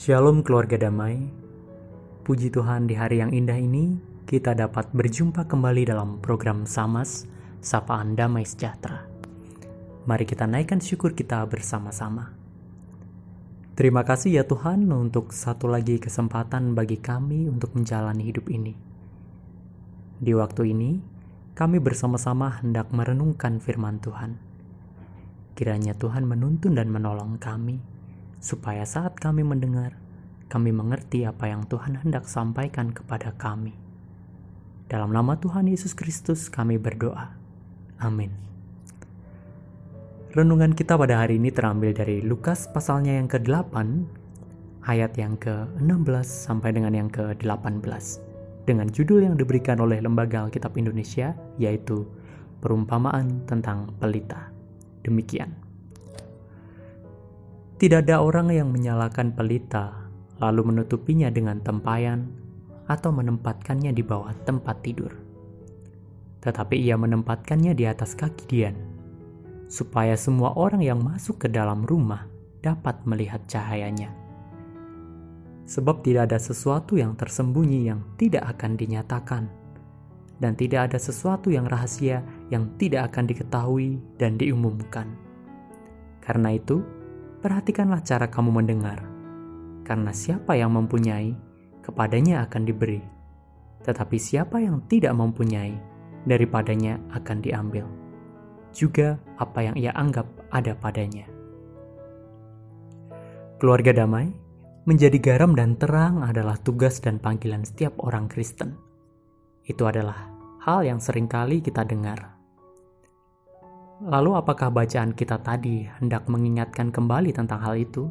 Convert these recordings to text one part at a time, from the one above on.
Shalom keluarga damai. Puji Tuhan di hari yang indah ini kita dapat berjumpa kembali dalam program Samas Sapaan Damai Sejahtera. Mari kita naikkan syukur kita bersama-sama. Terima kasih ya Tuhan untuk satu lagi kesempatan bagi kami untuk menjalani hidup ini. Di waktu ini, kami bersama-sama hendak merenungkan firman Tuhan. Kiranya Tuhan menuntun dan menolong kami supaya saat kami mendengar, kami mengerti apa yang Tuhan hendak sampaikan kepada kami. Dalam nama Tuhan Yesus Kristus kami berdoa. Amin. Renungan kita pada hari ini terambil dari Lukas pasalnya yang ke-8, ayat yang ke-16 sampai dengan yang ke-18, dengan judul yang diberikan oleh Lembaga Alkitab Indonesia, yaitu Perumpamaan tentang Pelita. Demikian. Tidak ada orang yang menyalakan pelita lalu menutupinya dengan tempayan atau menempatkannya di bawah tempat tidur. Tetapi ia menempatkannya di atas kaki Dian, supaya semua orang yang masuk ke dalam rumah dapat melihat cahayanya. Sebab tidak ada sesuatu yang tersembunyi yang tidak akan dinyatakan, dan tidak ada sesuatu yang rahasia yang tidak akan diketahui dan diumumkan. Karena itu, perhatikanlah cara kamu mendengar, karena siapa yang mempunyai, kepadanya akan diberi, tetapi siapa yang tidak mempunyai, daripadanya akan diambil. Juga apa yang ia anggap ada padanya. Keluarga damai, menjadi garam dan terang adalah tugas dan panggilan setiap orang Kristen. Itu adalah hal yang sering kali kita dengar Lalu apakah bacaan kita tadi hendak mengingatkan kembali tentang hal itu?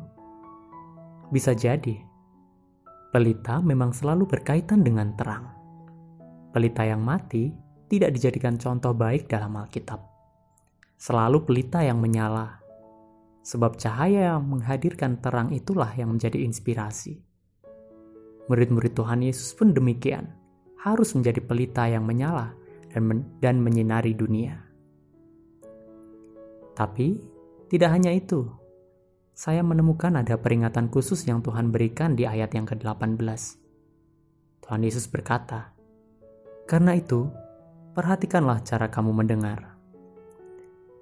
Bisa jadi. Pelita memang selalu berkaitan dengan terang. Pelita yang mati tidak dijadikan contoh baik dalam Alkitab. Selalu pelita yang menyala. Sebab cahaya yang menghadirkan terang itulah yang menjadi inspirasi. Murid-murid Tuhan Yesus pun demikian, harus menjadi pelita yang menyala dan, men dan menyinari dunia. Tapi, tidak hanya itu. Saya menemukan ada peringatan khusus yang Tuhan berikan di ayat yang ke-18. Tuhan Yesus berkata, Karena itu, perhatikanlah cara kamu mendengar.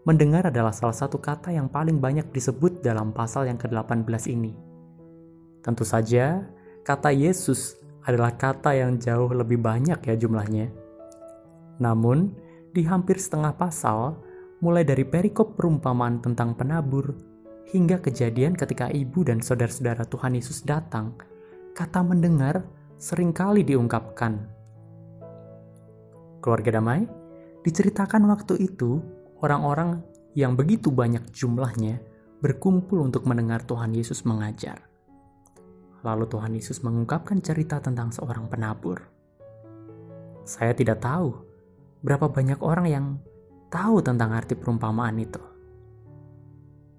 Mendengar adalah salah satu kata yang paling banyak disebut dalam pasal yang ke-18 ini. Tentu saja, kata Yesus adalah kata yang jauh lebih banyak ya jumlahnya. Namun, di hampir setengah pasal, mulai dari perikop perumpamaan tentang penabur hingga kejadian ketika ibu dan saudara-saudara Tuhan Yesus datang, kata mendengar sering kali diungkapkan. Keluarga damai, diceritakan waktu itu orang-orang yang begitu banyak jumlahnya berkumpul untuk mendengar Tuhan Yesus mengajar. Lalu Tuhan Yesus mengungkapkan cerita tentang seorang penabur. Saya tidak tahu berapa banyak orang yang tahu tentang arti perumpamaan itu.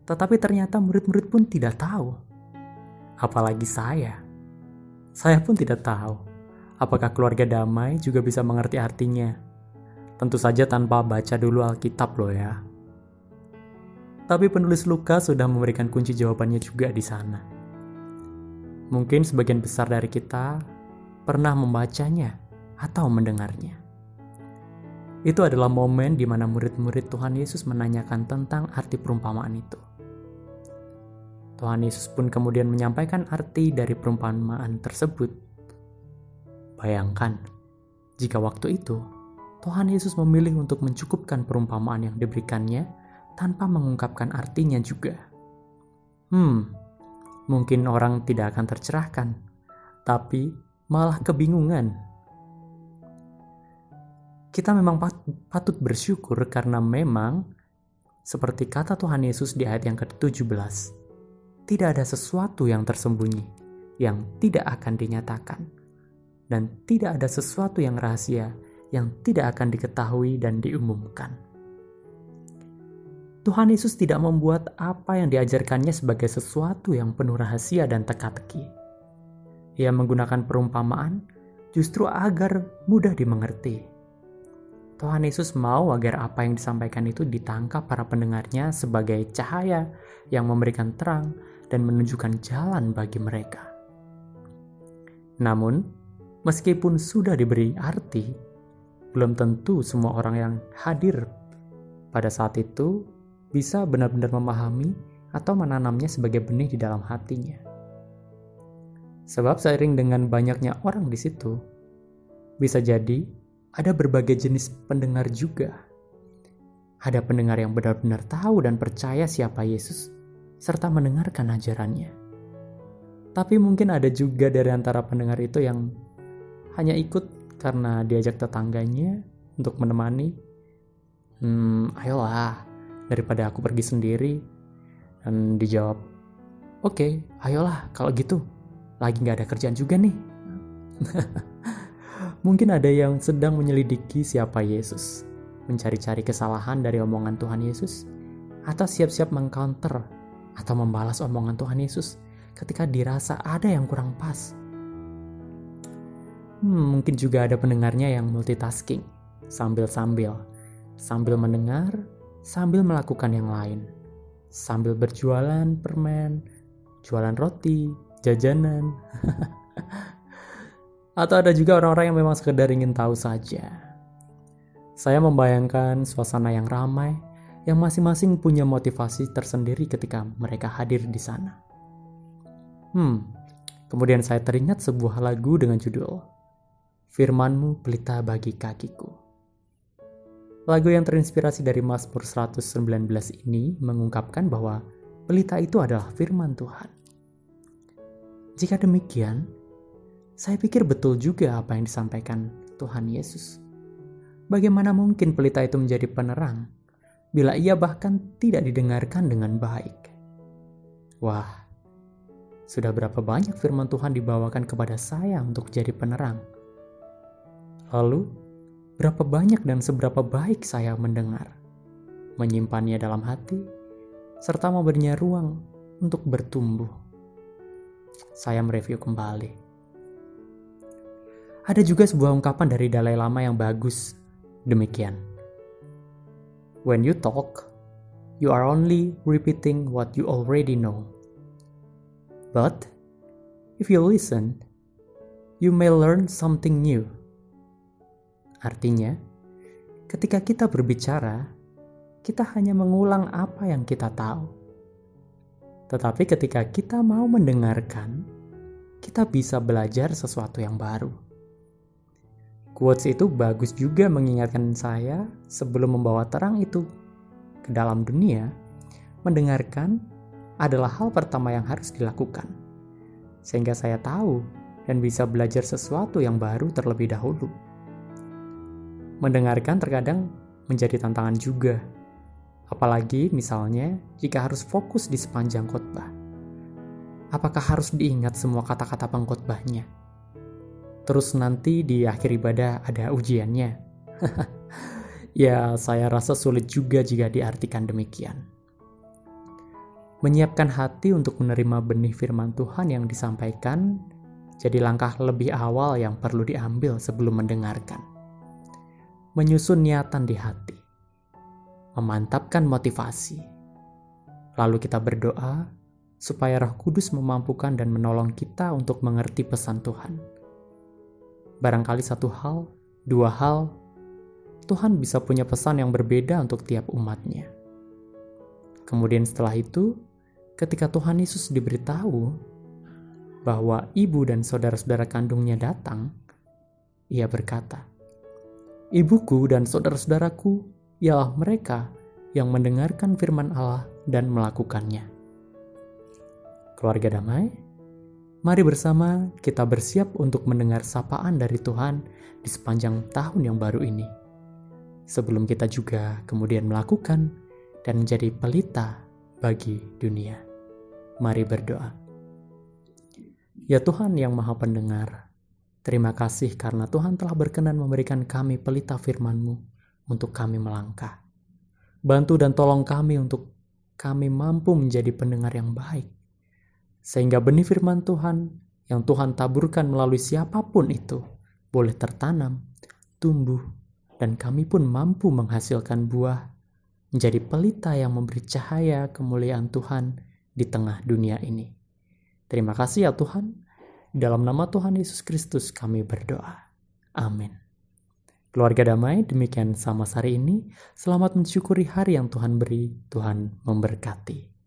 Tetapi ternyata murid-murid pun tidak tahu. Apalagi saya. Saya pun tidak tahu apakah keluarga damai juga bisa mengerti artinya. Tentu saja tanpa baca dulu Alkitab loh ya. Tapi penulis Lukas sudah memberikan kunci jawabannya juga di sana. Mungkin sebagian besar dari kita pernah membacanya atau mendengarnya. Itu adalah momen di mana murid-murid Tuhan Yesus menanyakan tentang arti perumpamaan itu. Tuhan Yesus pun kemudian menyampaikan arti dari perumpamaan tersebut. Bayangkan, jika waktu itu Tuhan Yesus memilih untuk mencukupkan perumpamaan yang diberikannya tanpa mengungkapkan artinya juga. Hmm, mungkin orang tidak akan tercerahkan, tapi malah kebingungan kita memang patut bersyukur karena memang seperti kata Tuhan Yesus di ayat yang ke-17, tidak ada sesuatu yang tersembunyi yang tidak akan dinyatakan dan tidak ada sesuatu yang rahasia yang tidak akan diketahui dan diumumkan. Tuhan Yesus tidak membuat apa yang diajarkannya sebagai sesuatu yang penuh rahasia dan teka-teki. Ia menggunakan perumpamaan justru agar mudah dimengerti Tuhan Yesus mau agar apa yang disampaikan itu ditangkap para pendengarnya sebagai cahaya yang memberikan terang dan menunjukkan jalan bagi mereka. Namun, meskipun sudah diberi arti, belum tentu semua orang yang hadir pada saat itu bisa benar-benar memahami atau menanamnya sebagai benih di dalam hatinya. Sebab seiring dengan banyaknya orang di situ, bisa jadi ada berbagai jenis pendengar juga. Ada pendengar yang benar-benar tahu dan percaya siapa Yesus, serta mendengarkan ajarannya. Tapi mungkin ada juga dari antara pendengar itu yang hanya ikut karena diajak tetangganya untuk menemani. Hmm, ayolah, daripada aku pergi sendiri. Dan dijawab, oke, okay, ayolah kalau gitu. Lagi gak ada kerjaan juga nih. Mungkin ada yang sedang menyelidiki siapa Yesus, mencari-cari kesalahan dari omongan Tuhan Yesus, atau siap-siap mengcounter atau membalas omongan Tuhan Yesus ketika dirasa ada yang kurang pas. Hmm, mungkin juga ada pendengarnya yang multitasking, sambil-sambil, sambil mendengar, sambil melakukan yang lain, sambil berjualan permen, jualan roti, jajanan. Atau ada juga orang-orang yang memang sekedar ingin tahu saja. Saya membayangkan suasana yang ramai, yang masing-masing punya motivasi tersendiri ketika mereka hadir di sana. Hmm, kemudian saya teringat sebuah lagu dengan judul Firmanmu pelita bagi kakiku. Lagu yang terinspirasi dari Mazmur 119 ini mengungkapkan bahwa pelita itu adalah firman Tuhan. Jika demikian, saya pikir betul juga apa yang disampaikan Tuhan Yesus. Bagaimana mungkin pelita itu menjadi penerang bila ia bahkan tidak didengarkan dengan baik? Wah, sudah berapa banyak firman Tuhan dibawakan kepada saya untuk jadi penerang? Lalu, berapa banyak dan seberapa baik saya mendengar, menyimpannya dalam hati, serta memberinya ruang untuk bertumbuh. Saya mereview kembali. Ada juga sebuah ungkapan dari Dalai Lama yang bagus. Demikian. When you talk, you are only repeating what you already know. But if you listen, you may learn something new. Artinya, ketika kita berbicara, kita hanya mengulang apa yang kita tahu. Tetapi ketika kita mau mendengarkan, kita bisa belajar sesuatu yang baru. Quotes itu bagus juga mengingatkan saya sebelum membawa terang itu ke dalam dunia, mendengarkan adalah hal pertama yang harus dilakukan. Sehingga saya tahu dan bisa belajar sesuatu yang baru terlebih dahulu. Mendengarkan terkadang menjadi tantangan juga. Apalagi misalnya jika harus fokus di sepanjang khotbah. Apakah harus diingat semua kata-kata pengkhotbahnya? Terus nanti di akhir ibadah ada ujiannya. ya, saya rasa sulit juga jika diartikan demikian. Menyiapkan hati untuk menerima benih firman Tuhan yang disampaikan jadi langkah lebih awal yang perlu diambil sebelum mendengarkan menyusun niatan di hati, memantapkan motivasi. Lalu kita berdoa supaya Roh Kudus memampukan dan menolong kita untuk mengerti pesan Tuhan. Barangkali satu hal, dua hal, Tuhan bisa punya pesan yang berbeda untuk tiap umatnya. Kemudian setelah itu, ketika Tuhan Yesus diberitahu bahwa ibu dan saudara-saudara kandungnya datang, ia berkata, Ibuku dan saudara-saudaraku ialah mereka yang mendengarkan firman Allah dan melakukannya. Keluarga damai, mari bersama kita bersiap untuk mendengar sapaan dari Tuhan di sepanjang tahun yang baru ini. Sebelum kita juga kemudian melakukan dan menjadi pelita bagi dunia. Mari berdoa. Ya Tuhan yang Maha Pendengar, Terima kasih karena Tuhan telah berkenan memberikan kami pelita firman-Mu untuk kami melangkah. Bantu dan tolong kami untuk kami mampu menjadi pendengar yang baik. Sehingga benih firman Tuhan yang Tuhan taburkan melalui siapa pun itu boleh tertanam, tumbuh, dan kami pun mampu menghasilkan buah menjadi pelita yang memberi cahaya kemuliaan Tuhan di tengah dunia ini. Terima kasih ya Tuhan. Dalam nama Tuhan Yesus Kristus kami berdoa. Amin. Keluarga damai, demikian sama hari ini. Selamat mensyukuri hari yang Tuhan beri. Tuhan memberkati.